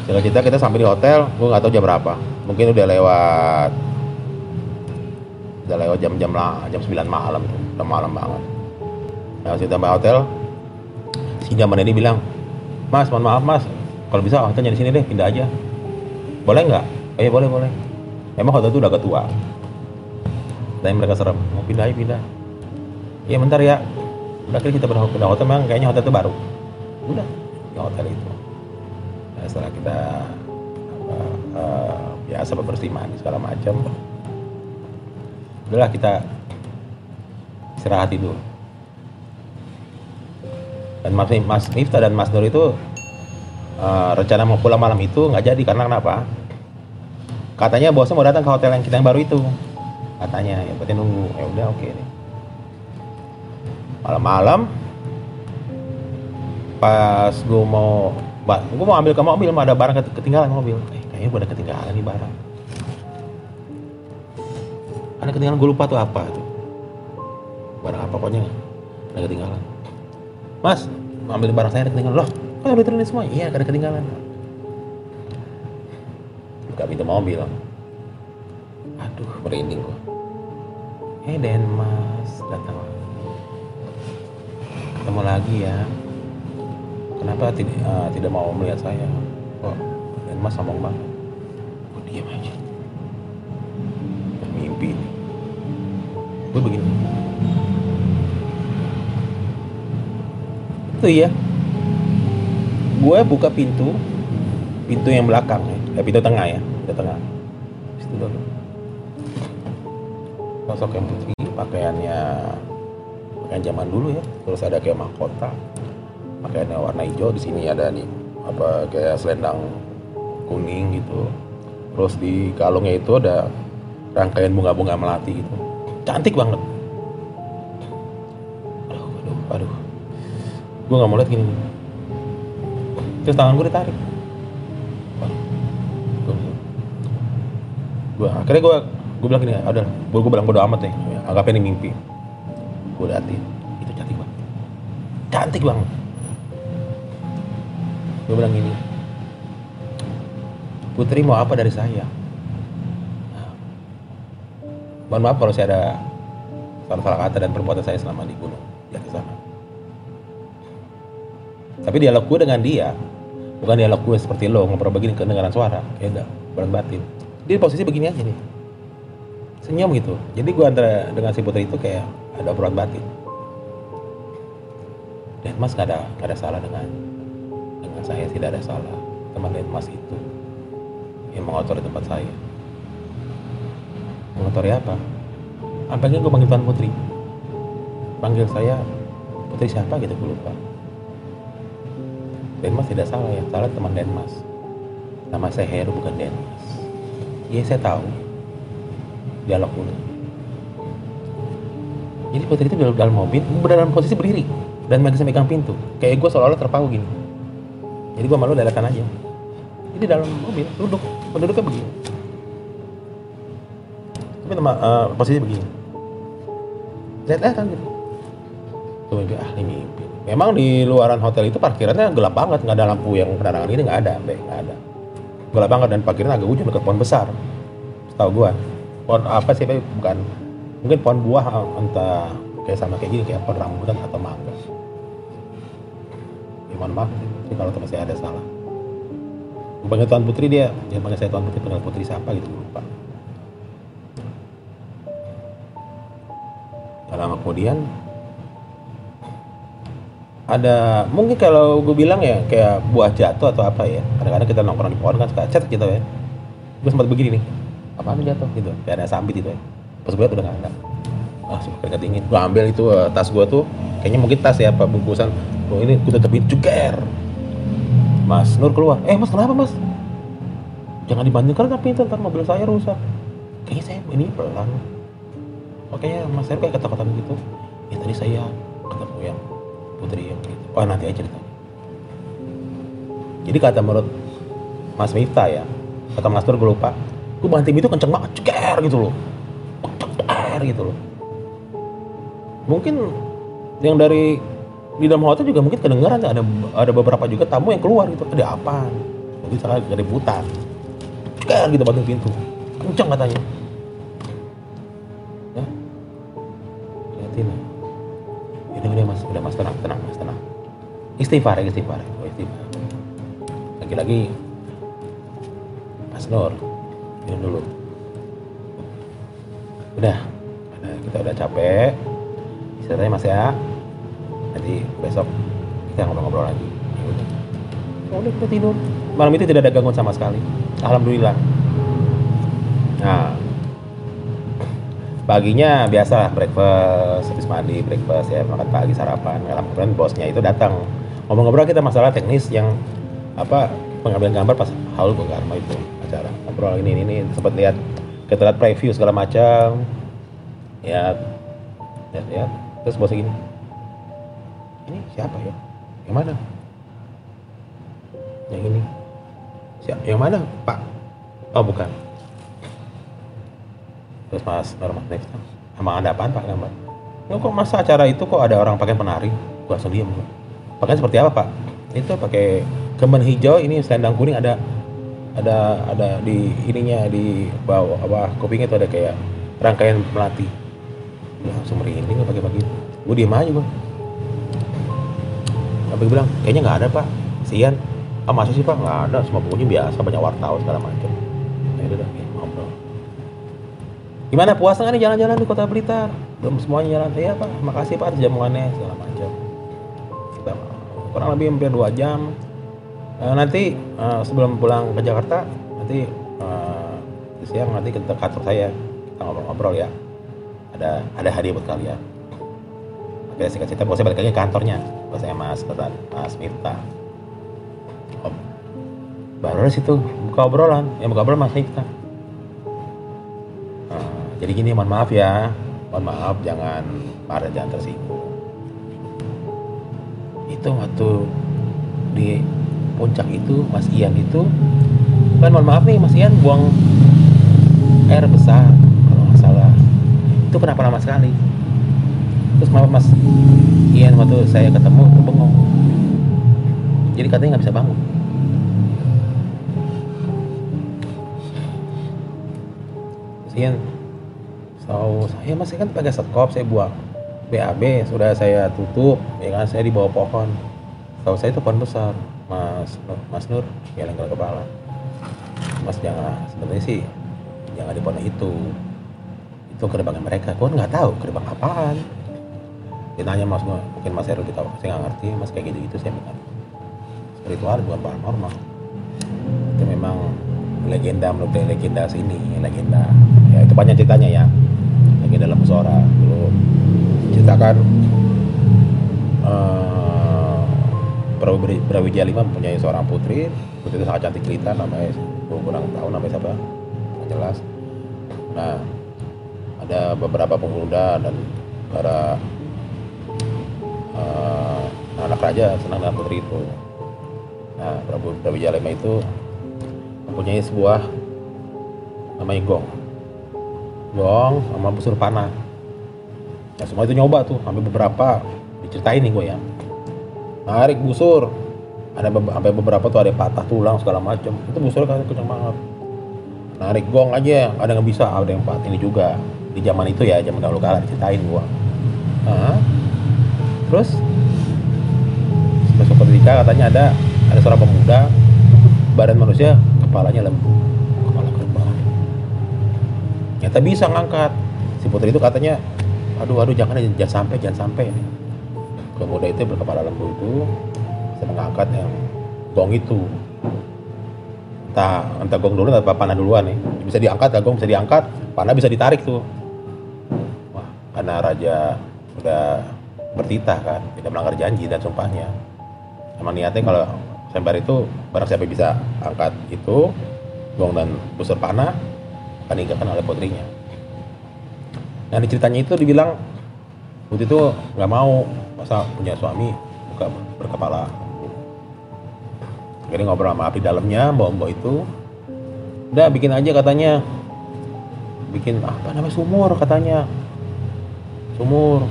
Setelah kita kita sampai di hotel, gue nggak tahu jam berapa. Mungkin udah lewat udah lewat jam-jam lah, jam 9 malam tuh, udah malam banget. Nah, kita sampai hotel, si Daman ini bilang, Mas, mohon maaf Mas, kalau bisa hotelnya di sini deh, pindah aja. Boleh nggak? Eh boleh boleh. Emang hotel itu udah ketua. Dan mereka serem, mau pindah aja pindah. Iya bentar ya. Udah kita pindah pindah hotel, memang kayaknya hotel itu baru. Udah, di hotel itu. Nah, setelah kita apa, eh, biasa mandi segala macam, udahlah kita istirahat tidur. Dan Mas, Mas Miftah dan Mas Nur itu eh, rencana mau pulang malam itu nggak jadi karena kenapa? Katanya bosnya mau datang ke hotel yang kita yang baru itu. Katanya ya berarti nunggu. Ya udah oke deh. Malam-malam pas gue mau gue mau ambil ke mobil mau ada barang ket- ketinggalan mobil eh kayaknya gue ada ketinggalan nih barang ada ketinggalan gue lupa tuh apa tuh barang apa pokoknya ada ketinggalan. Mas ambil barang saya ada ketinggalan. Loh kok udah diturunin semua? Iya ada ketinggalan. Buka pintu mobil aduh merinding gue eh Den Mas datang lagi. Ketemu lagi ya. Kenapa tidak tidak mau melihat saya? Kok Den Mas sombong banget. Diam aja? Mimpi. Gue begini itu ya. Gue buka pintu pintu yang belakang ya. Eh, pintu tengah ya pintu tengah. Situ dulu. Sosok yang putih pakaiannya pakaian zaman dulu ya. Terus ada kayak mahkota pakaiannya warna hijau. Di sini ada nih apa kayak selendang kuning gitu. Terus di kalungnya itu ada rangkaian bunga-bunga melati gitu. Cantik banget gue nggak mau lihat gini. Terus tangan gue ditarik. Gue akhirnya gue gue bilang gini ada gue gue bilang bodo amat nih. Anggap ini mimpi. Gue liatin itu cantik banget. Cantik banget. Gue bilang gini Putri mau apa dari saya? Mohon maaf kalau saya ada salah-salah kata dan perbuatan saya selama di gunung tapi dialog gue dengan dia bukan dialog gue seperti lo ngobrol begini kedengaran suara. Ya enggak berat batin. Dia posisi begini aja nih. Senyum gitu. Jadi gue antara dengan si putri itu kayak ada berat batin. Dan mas gak ada gak ada salah dengan dengan saya. Tidak ada salah. Teman mas itu. Yang mengotori tempat saya. Mengotori apa? Apalagi gue panggil Tuan Putri. Panggil saya Putri siapa? gitu gue lupa Denmas tidak salah ya salah teman Denmas nama saya Heru bukan Denmas iya saya tahu. Dialog dulu. Jadi Putri itu dalam mobil berada dalam posisi berdiri. Dan masih megang pintu. Kayak gue seolah-olah terpaku gini. Jadi gue malu dadakan aja. Jadi dalam mobil duduk penduduknya begini. Tapi nama uh, posisi begini. Lihat kan gitu. Tuh mimpi ah ini mimpi memang di luaran hotel itu parkirannya gelap banget nggak ada lampu yang penerangan ini nggak ada nggak ada. Gelap banget dan parkiran agak ujung dekat pohon besar tahu gua. Pohon apa sih bukan. Mungkin pohon buah entah kayak sama kayak gini kayak pohon rambutan atau mangga ya, mohon maaf kalau teman saya ada salah. Gue Tuan Putri dia dia panggil saya Tuan Putri panggil Putri siapa gitu lupa. Tak lama kemudian ada mungkin kalau gue bilang ya kayak buah jatuh atau apa ya kadang-kadang kita nongkrong di pohon kan suka cet gitu ya gue sempat begini nih apa jatuh gitu kayak ada sambit itu ya pas gue udah nggak ada ah suka keringat dingin gue ambil itu uh, tas gue tuh kayaknya mungkin tas ya apa bungkusan oh ini gue tetepin cuker Mas Nur keluar. Eh mas kenapa mas? Jangan dibandingkan kan pintu ntar mobil saya rusak. Kayaknya saya ini pelan. Oke ya mas saya kayak ketakutan gitu. Ya tadi saya ketemu yang putri yang gitu. Oh nanti aja cerita. Jadi kata menurut Mas Miftah ya, kata Mas Nur gue lupa. Gue banting itu kenceng banget, ceker gitu loh. Ceker gitu loh. Mungkin yang dari di dalam hotel juga mungkin kedengaran ada ada beberapa juga tamu yang keluar gitu ada apa mungkin salah ributan kan gitu bantu pintu kencang katanya ya lihatin ini udah mas udah tenang tenang mas tenang. Istighfar istighfar. Oh, istighfar. Lagi-lagi Mas Nur minum dulu. Udah kita udah capek. Istirahatnya mas ya. Nanti besok kita ngobrol-ngobrol lagi. Ya udah kita tidur. Malam itu tidak ada gangguan sama sekali. Alhamdulillah. Nah paginya biasa breakfast habis mandi breakfast ya makan pagi sarapan kemudian bosnya itu datang. Ngobrol-ngobrol kita masalah teknis yang apa pengambilan gambar pas haul Bung Karma itu acara. Ngobrol ini ini, ini sempat lihat kita lihat preview segala macam. Ya lihat ya terus bosnya gini ini siapa ya? Yang mana? Yang ini. Siapa yang mana pak? Oh bukan terus mas Normat next emang ada apaan pak? Gambar Nggak kok masa acara itu kok ada orang pakai penari? Gua langsung diem. Pakaian seperti apa pak? Itu pakai kemben hijau ini selendang kuning ada ada ada di ininya di bawah apa kupingnya itu ada kayak rangkaian melati. Langsung merinding pakai begitu gue diem aja gue sampai bilang kayaknya nggak ada pak. Sian ah masa sih pak? Nggak ada semua pengunjung biasa banyak wartawan segala macam ya udah ya, ngobrol gimana puasa nggak nih jalan-jalan di kota Blitar? Belum semuanya jalan. Ya pak. Makasih pak jamuannya segala macam. Kurang lebih hampir dua jam. Uh, nanti uh, sebelum pulang ke Jakarta nanti uh, siang nanti kita kantor saya. Kita ngobrol-ngobrol ya. Ada ada hadiah buat kalian. Oke, singkat cerita bosnya balik lagi ke kantornya. Bosnya mas Ketan, mas Miftah Om. baru dari situ buka obrolan. Yang buka obrolan mas nah, jadi gini mohon maaf ya. Mohon maaf jangan marah jangan tersinggung. Itu waktu di puncak itu Mas Ian itu kan mohon maaf nih Mas Ian buang air besar kalau nggak salah. Itu kenapa lama sekali? Terus kenapa Mas Ian waktu saya ketemu tuh bengong. Jadi katanya nggak bisa bangun. Mas Ian so saya masih kan pakai sekop saya buang. BAB sudah saya tutup ya kan saya di bawah pohon. Tahu saya itu pohon besar. Mas Mas Nur lengkap kepala. Mas jangan sebenarnya sih jangan di pohon itu. Itu gerbangnya mereka. Gua nggak tahu gerbang apaan. Dia nanya mas gua mungkin mas Heru tahu saya nggak ngerti mas kayak gitu gitu saya bukan. Spiritual bukan paranormal itu memang legenda menurut legenda sini legenda. Ya itu banyak ceritanya ya legenda dalam suara dulu ceritakan uh, Brawijaya V mempunyai seorang putri. Putri itu sangat cantik cerita namanya gue kurang tahu namanya siapa nggak jelas. Nah ada beberapa pemuda dan para eh, anak raja senang dengan putri itu. Nah Prabu Brawijaya V itu mempunyai sebuah namanya gong gong sama busur panah ya semua itu nyoba tuh sampai beberapa diceritain nih gue ya. Narik busur ada be- sampai beberapa tuh ada patah tulang segala macam itu busur kan kencang banget. Narik gong aja. Ada yang bisa ada yang patah. Ini juga di zaman itu ya zaman dahulu kala diceritain gua. Nah, terus? Besok ketika katanya ada ada seorang pemuda badan manusia kepalanya lembu kepala kerbau ternyata bisa ngangkat. Si putri itu katanya aduh aduh jangan jangan sampai jangan sampai. Pemuda itu berkepala lembu itu bisa mengangkat yang gong itu. Entah entah gong dulu atau panah duluan nih. Bisa diangkat ya gong? Bisa diangkat. Panah bisa ditarik tuh. Wah karena raja sudah bertitah kan tidak melanggar janji dan sumpahnya. Emang niatnya kalau sembar itu barang siapa bisa angkat itu gong dan busur panah akan diinggalkan oleh putrinya. Nah di ceritanya itu dibilang Putri itu nggak mau masa punya suami buka berkepala. Jadi ngobrol sama api dalamnya, mbak-mbak itu. Udah bikin aja katanya. Bikin apa namanya sumur katanya. Sumur.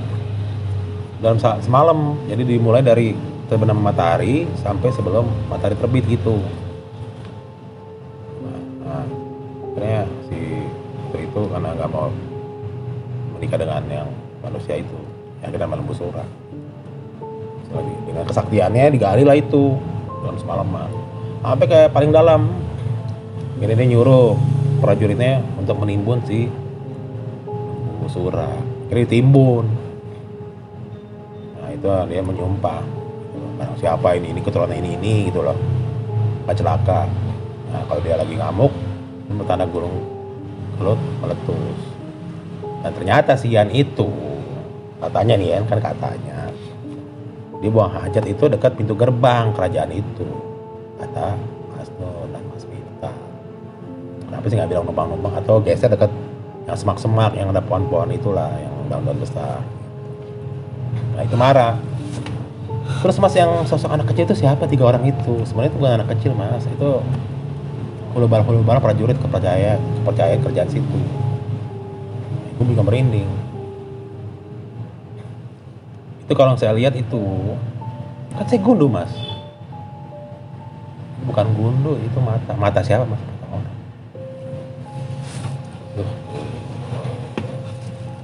Dalam semalam Jadi dimulai dari terbenam matahari Sampai sebelum matahari terbit gitu menikah dengan yang manusia itu yang kita malam busura. Lagi dengan kesaktiannya digali lah itu dalam semalaman sampai ke paling dalam ini dia nyuruh prajuritnya untuk menimbun si busura. Kira ditimbun. Nah itu dia menyumpah. Barang siapa ini ini keturunan ini ini gitu loh. Nggak celaka. Nah kalau dia lagi ngamuk tanda gulung kelut meletus dan ternyata si Yan itu katanya nih Yan kan katanya dia buang hajat itu dekat pintu gerbang kerajaan itu kata Mas Nur dan Mas Mita kenapa sih nggak bilang numpang-numpang? Atau geser dekat yang semak-semak yang ada pohon-pohon itulah yang daun-daun besar. Nah itu marah. Terus mas yang sosok anak kecil itu siapa? Tiga orang itu. Sebenarnya itu bukan anak kecil mas. Itu hulu bala hulu bala prajurit kepercayaan kepercayaan kerjaan situ gue juga merinding. Itu kalau saya lihat itu kan saya gundu mas. Bukan gundu itu mata. Mata siapa mas? Orang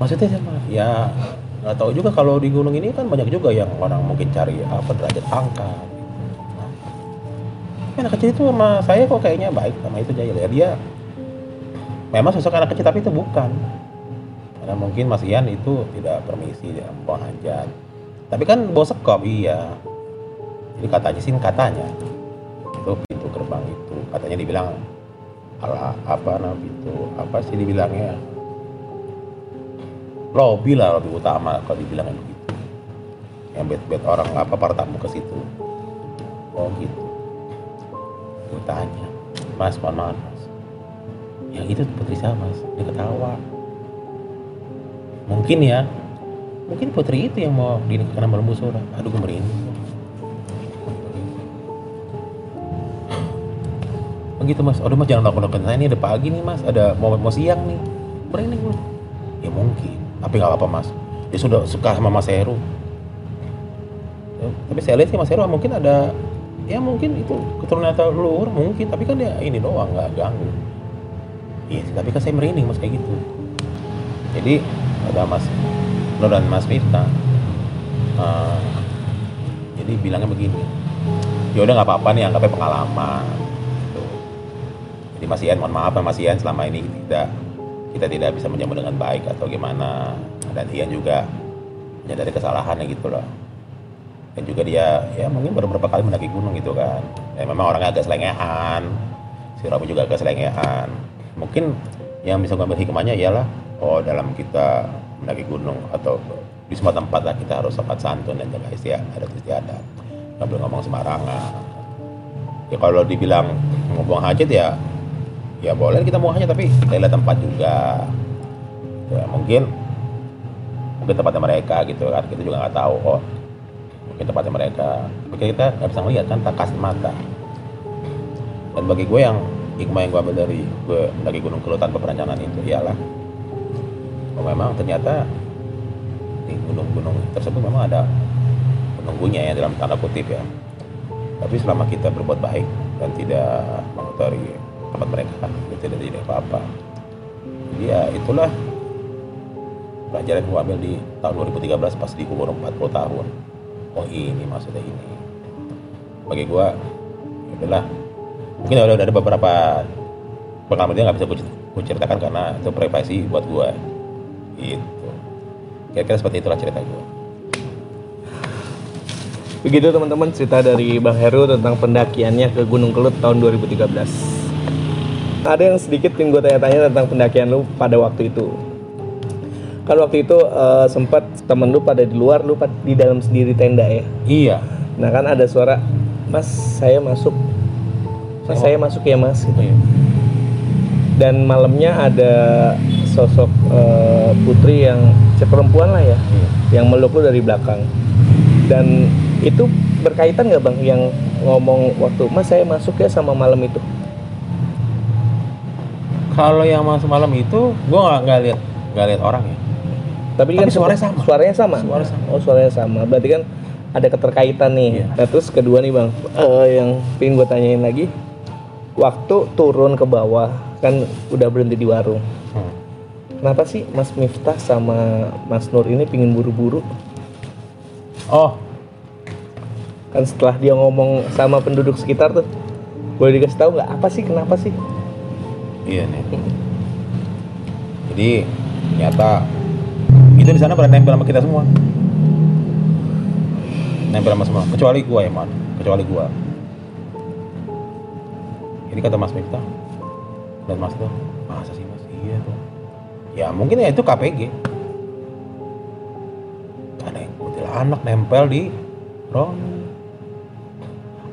maksudnya siapa ya nggak tahu juga kalau di gunung ini kan banyak juga yang orang mungkin cari apa derajat pangkat Tapi anak kecil itu sama saya kok kayaknya baik sama itu jaya ya dia memang sosok anak kecil tapi itu bukan karena mungkin Mas Ian itu tidak permisi dia buang tapi kan bawa sekop iya. Jadi katanya sih katanya. Itu pintu gerbang itu. Katanya dibilang ala apa nama pintu? Apa sih dibilangnya? Lobby lah lobby utama kalau dibilangnya begitu. Yang bed-bed orang apa para tamu ke situ. Oh gitu. Gue tanya mas mohon maaf mas. Yang itu putri saya mas dia ketawa mungkin ya. Mungkin putri itu yang mau dinikahkan sama lembu sora. Aduh gue merinding gitu mas. Aduh mas jangan lakukan saya. Ini ada pagi nih mas. Ada mau mau siang nih. Merinding gue ya mungkin. Tapi nggak apa-apa mas. Dia sudah suka sama mas Heru. Ya, tapi saya lihat sih mas Heru mungkin ada ya mungkin itu keturunan atau luhur mungkin. Tapi kan dia ini doang nggak ganggu. Iya tapi kan saya merinding mas kayak gitu. Jadi ada mas Nur dan mas Miftah eh, jadi bilangnya begini ya udah nggak apa-apa nih anggapnya pengalaman. Gitu. jadi Mas Ian mohon maaf ya Mas Ian selama ini tidak kita tidak bisa menyambut dengan baik atau gimana. Dan Ian juga menyadari kesalahannya gitu loh. Dan juga dia ya mungkin baru beberapa kali mendaki gunung gitu kan. Ya memang orangnya agak selengean. Si Robi juga agak selengean. Mungkin yang bisa gue ambil hikmahnya ialah oh dalam kita mendaki gunung atau di semua tempat lah kita harus sopan santun dan jaga istiadat adat istiadat nggak boleh ngomong sembarangan. Ya kalau dibilang buang hajat ya ya boleh kita mau hajat tapi kita lihat tempat juga. Ya mungkin mungkin tempatnya mereka gitu kan kita juga nggak tahu. Oh mungkin tempatnya mereka. Tapi kita nggak bisa ngeliat kan tak kasih mata. Dan bagi gue yang hikmah yang gue ambil dari gue mendaki gunung keluh tanpa itu ialah memang ternyata di gunung-gunung tersebut memang ada penunggunya ya dalam tanda kutip ya. Tapi selama kita berbuat baik dan tidak mengotori tempat mereka itu tidak tidak apa-apa. Jadi ya itulah pelajaran yang ambil di tahun 2013 pas di umur 40 tahun. Oh ini maksudnya ini. Bagi gue ya udahlah. Mungkin udah ada beberapa pengalaman dia nggak bisa gue ceritakan karena itu privasi buat gue gitu kira-kira seperti itulah cerita gue Begitu teman-teman cerita dari Bang Heru tentang pendakiannya ke Gunung Kelut tahun 2013. Ada yang sedikit yang gue tanya-tanya tentang pendakian lu pada waktu itu. Kan waktu itu eh, sempat temen lu pada di luar, lu pad- di dalam sendiri tenda ya. iya Nah kan ada suara, Mas saya masuk, Mas saya masuk ya Mas. Gitu. iya Dan malamnya ada sosok eh, putri yang perempuan lah ya, Iya. yang meluk lu dari belakang. Dan itu berkaitan nggak bang yang ngomong waktu mas saya masuk ya sama malam itu kalau yang masuk malam itu gue nggak nggak lihat nggak lihat orang ya tapi, Tapi kan suaranya sama. suaranya sama Suaranya sama. oh suaranya sama berarti kan ada keterkaitan nih Iya. nah terus kedua nih bang eh, yang pengen gue tanyain lagi waktu turun ke bawah kan udah berhenti di warung Hmm. Kenapa sih mas Miftah sama mas Nur ini pingin buru-buru? Oh. Kan setelah dia ngomong sama penduduk sekitar tuh boleh dikasih tahu nggak? Apa sih? Kenapa sih? Iya nih jadi ternyata itu di sana pada nempel sama kita semua. Nempel sama semua. Kecuali gua ya man kecuali gua. Ini kata Mas Miftah. Dan Mas tuh masa sih Mas? Iya tuh ya mungkin ya itu KPG ada yang anak nempel di Roni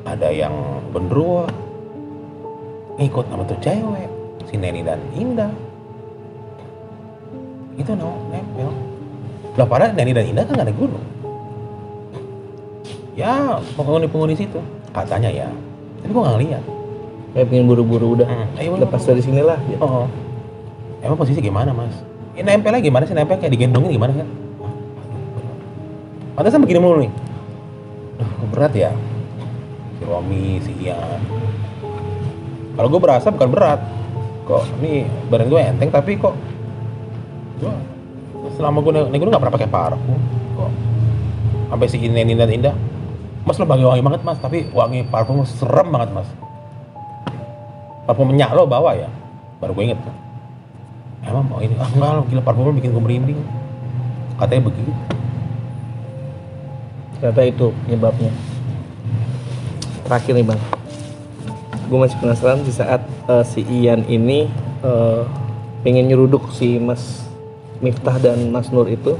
ada yang bendruwo ngikut sama tuh cewek si Neni dan Indah. Itu no nempel. Lah padahal Neni dan Indah kan gak ada gunung. Ya penghuni-penghuni situ? Katanya ya. Tapi gua gak ngeliat. Kayak pengen buru-buru udah. Hmm, ayo, lepas dari sinilah gitu. oh emang posisi gimana mas? Ini nempelnya gimana sih? Nempel kayak digendongin gimana kan pantesan begini mulu nih. Duh, berat ya. Si Romi si Ian. Kalau gue berasa bukan berat. Kok ini badan gue enteng tapi kok gue selama gue naik gunung gak pernah pakai parfum. Kok sampai si Neni dan Indah. Mas lo bagi wangi banget mas. Tapi wangi parfum serem banget mas. Parfum minyak lo bawa ya? Baru gue inget tuh emang mau ini? Ah enggak lo gila parfum bikin gue merinding. Katanya begitu. Ternyata itu penyebabnya. Terakhir nih bang. Gue masih penasaran di saat eh, si Ian ini eh, pengen nyeruduk si Mas Miftah dan Mas Nur itu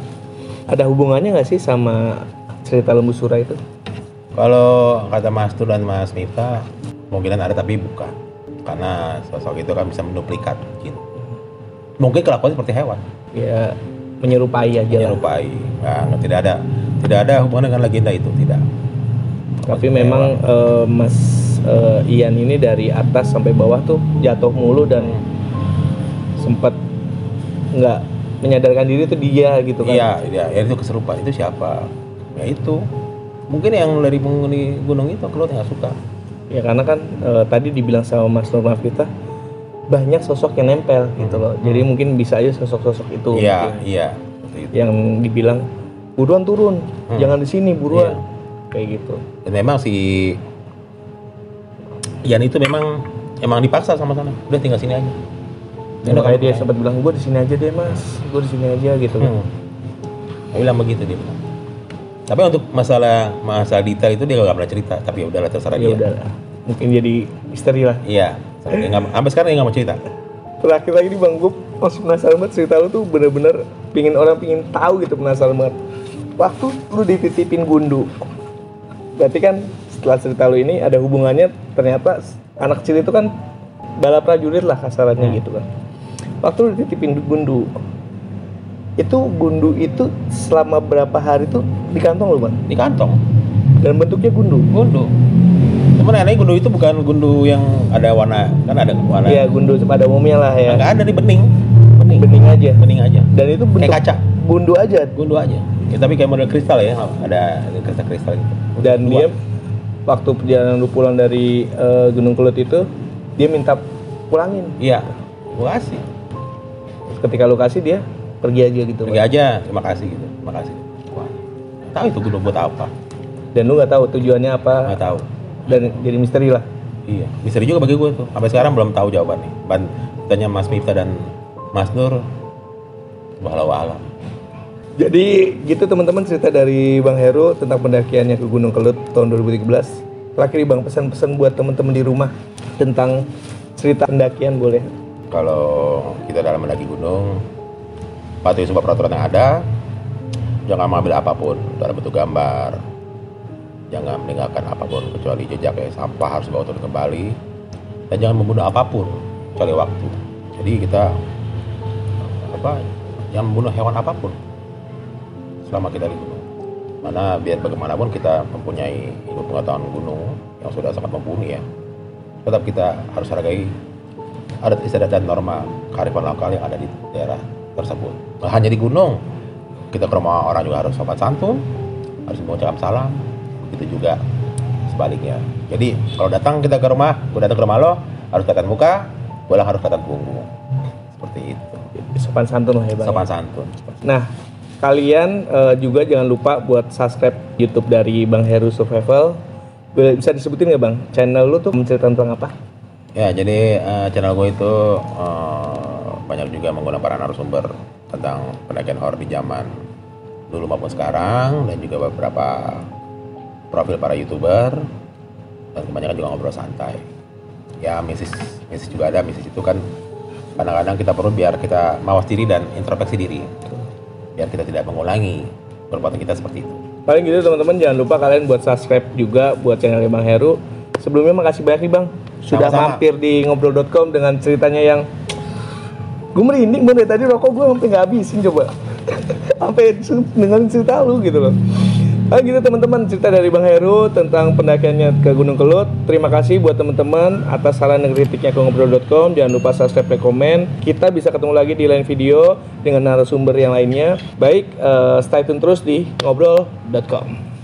ada hubungannya nggak sih sama cerita lembu sura itu? Kalau kata Mas Tur dan Mas Miftah, kemungkinan ada tapi bukan. Karena sosok itu kan bisa menduplikat jin. Mungkin kelakuan seperti hewan, ya menyerupai aja lah. menyerupai. Nah, tidak ada tidak ada hubungan dengan legenda itu, tidak. tapi memang eh, Mas eh, Ian ini dari atas sampai bawah tuh jatuh mulu dan sempat nggak menyadarkan diri tuh dia gitu kan Iya, iya, ya itu keserupaan itu siapa? Ya itu. Mungkin yang dari penghuni gunung itu keluar nggak suka. ya karena kan eh, tadi dibilang sama Mas Nur Mafita banyak sosok yang nempel gitu loh jadi mungkin bisa aja sosok-sosok itu Iya, mungkin iya. Yang dibilang buruan turun Hmm. jangan di sini buruan Iya. kayak gitu Dan memang si Ian itu memang emang dipaksa sama sana. Udah tinggal sini aja. dan Udah, kayak dia sempat bilang gue di sini aja deh mas gue di sini aja gitu kan Hmm. Dia bilang begitu dia bilang. Tapi untuk masalah masalah detail itu dia gak pernah cerita. Tapi ya udahlah terserah ya dia. udah lah. mungkin jadi misteri lah Iya. Nggak- Sampai sekarang nggak mau cerita. terakhir lagi nih bang gue masih penasaran banget cerita lu tuh bener-bener pingin orang pingin tahu gitu penasaran banget waktu lu dititipin gundu berarti kan setelah cerita lu ini ada hubungannya ternyata anak kecil itu kan balap prajurit lah kasarannya gitu kan waktu lu dititipin gundu itu gundu itu selama berapa hari tuh di kantong lu bang Di kantong. dan bentuknya gundu Gundu. Cuman anehnya gundu itu bukan gundu yang ada warna kan ada warna. Iya gundu pada umumnya lah ya Nggak ada di bening. Bening. bening aja Bening aja. dan itu bentuk Kayak kaca. gundu aja Gundu aja. Ya, tapi kayak model kristal ya, ada kristal-kristal gitu. dan Dua. dia waktu perjalanan lu pulang dari eh, Gunung Kelut itu dia minta pulangin Iya. Gua kasih. ketika lu kasih dia pergi aja gitu Pergi aja, terima kasih gitu. Terima kasih. Wah. Tahu itu gundu buat apa? dan lu nggak tahu tujuannya apa Nggak tahu. Dan jadi misteri lah Iya, misteri juga bagi gue tuh. Sampai sekarang belum tahu jawabannya. Ban tanya Mas Miftah dan Mas Nur, walau alam. jadi gitu teman-teman cerita dari Bang Heru tentang pendakiannya ke Gunung Kelut tahun 2013 terakhir Bang pesan-pesan buat teman-teman di rumah tentang cerita pendakian boleh Kalau kita dalam mendaki gunung, patuhi semua peraturan yang ada. Jangan mengambil apa pun dalam bentuk gambar. Jangan meninggalkan apa pun kecuali jejak sampah harus bawa turun kembali. Dan jangan membunuh apa pun kecuali waktu. Jadi kita apa? Jangan membunuh hewan apa pun selama kita di gunung. Mana biar bagaimanapun kita mempunyai ilmu pengetahuan gunung yang sudah sangat mumpuni ya. Tetap kita harus hargai adat istiadat dan norma kearifan lokal yang ada di daerah tersebut. Nah, hanya di gunung, kita ke rumah orang juga harus sopan santun, harus mengucapkan salam, itu juga sebaliknya. Jadi kalau datang kita ke rumah, gue datang ke rumah lo, harus kelihatan muka, pulang harus kelihatan punggung. Seperti itu. sopan santun lah ya Bang? Sopan santun. Nah, kalian eh, juga jangan lupa buat subscribe YouTube dari Bang Heru Survival. Boleh- Bisa disebutin nggak Bang? Channel lu tuh menceritakan tentang apa? Ya, jadi eh, channel gue itu eh, banyak juga menggunakan para narasumber tentang pendakian horor di zaman dulu maupun sekarang dan juga beberapa profil para youtuber dan kebanyakan juga ngobrol santai. Ya, misis misis juga ada, misis itu kan kadang-kadang kita perlu biar kita mawas diri dan introspeksi diri. Biar kita tidak mengulangi perbuatan kita seperti itu. Paling gitu teman-teman jangan lupa kalian buat subscribe juga buat channel Bang Heru. Sebelumnya makasih banyak nih Bang sudah Sama-sama. mampir di ngobrol.com dengan ceritanya yang gue merinding dari tadi rokok gue sampai nggak habisin coba. sampai dengan cerita lu gitu loh. Nah gitu teman-teman cerita dari Bang Heru tentang pendakiannya ke Gunung Kelut. Terima kasih buat teman-teman atas saran dan kritiknya ke ngobrol.com. Jangan lupa subscribe dan komen. Kita bisa ketemu lagi di lain video dengan narasumber yang lainnya. Baik, eh, stay tune terus di ngobrol.com.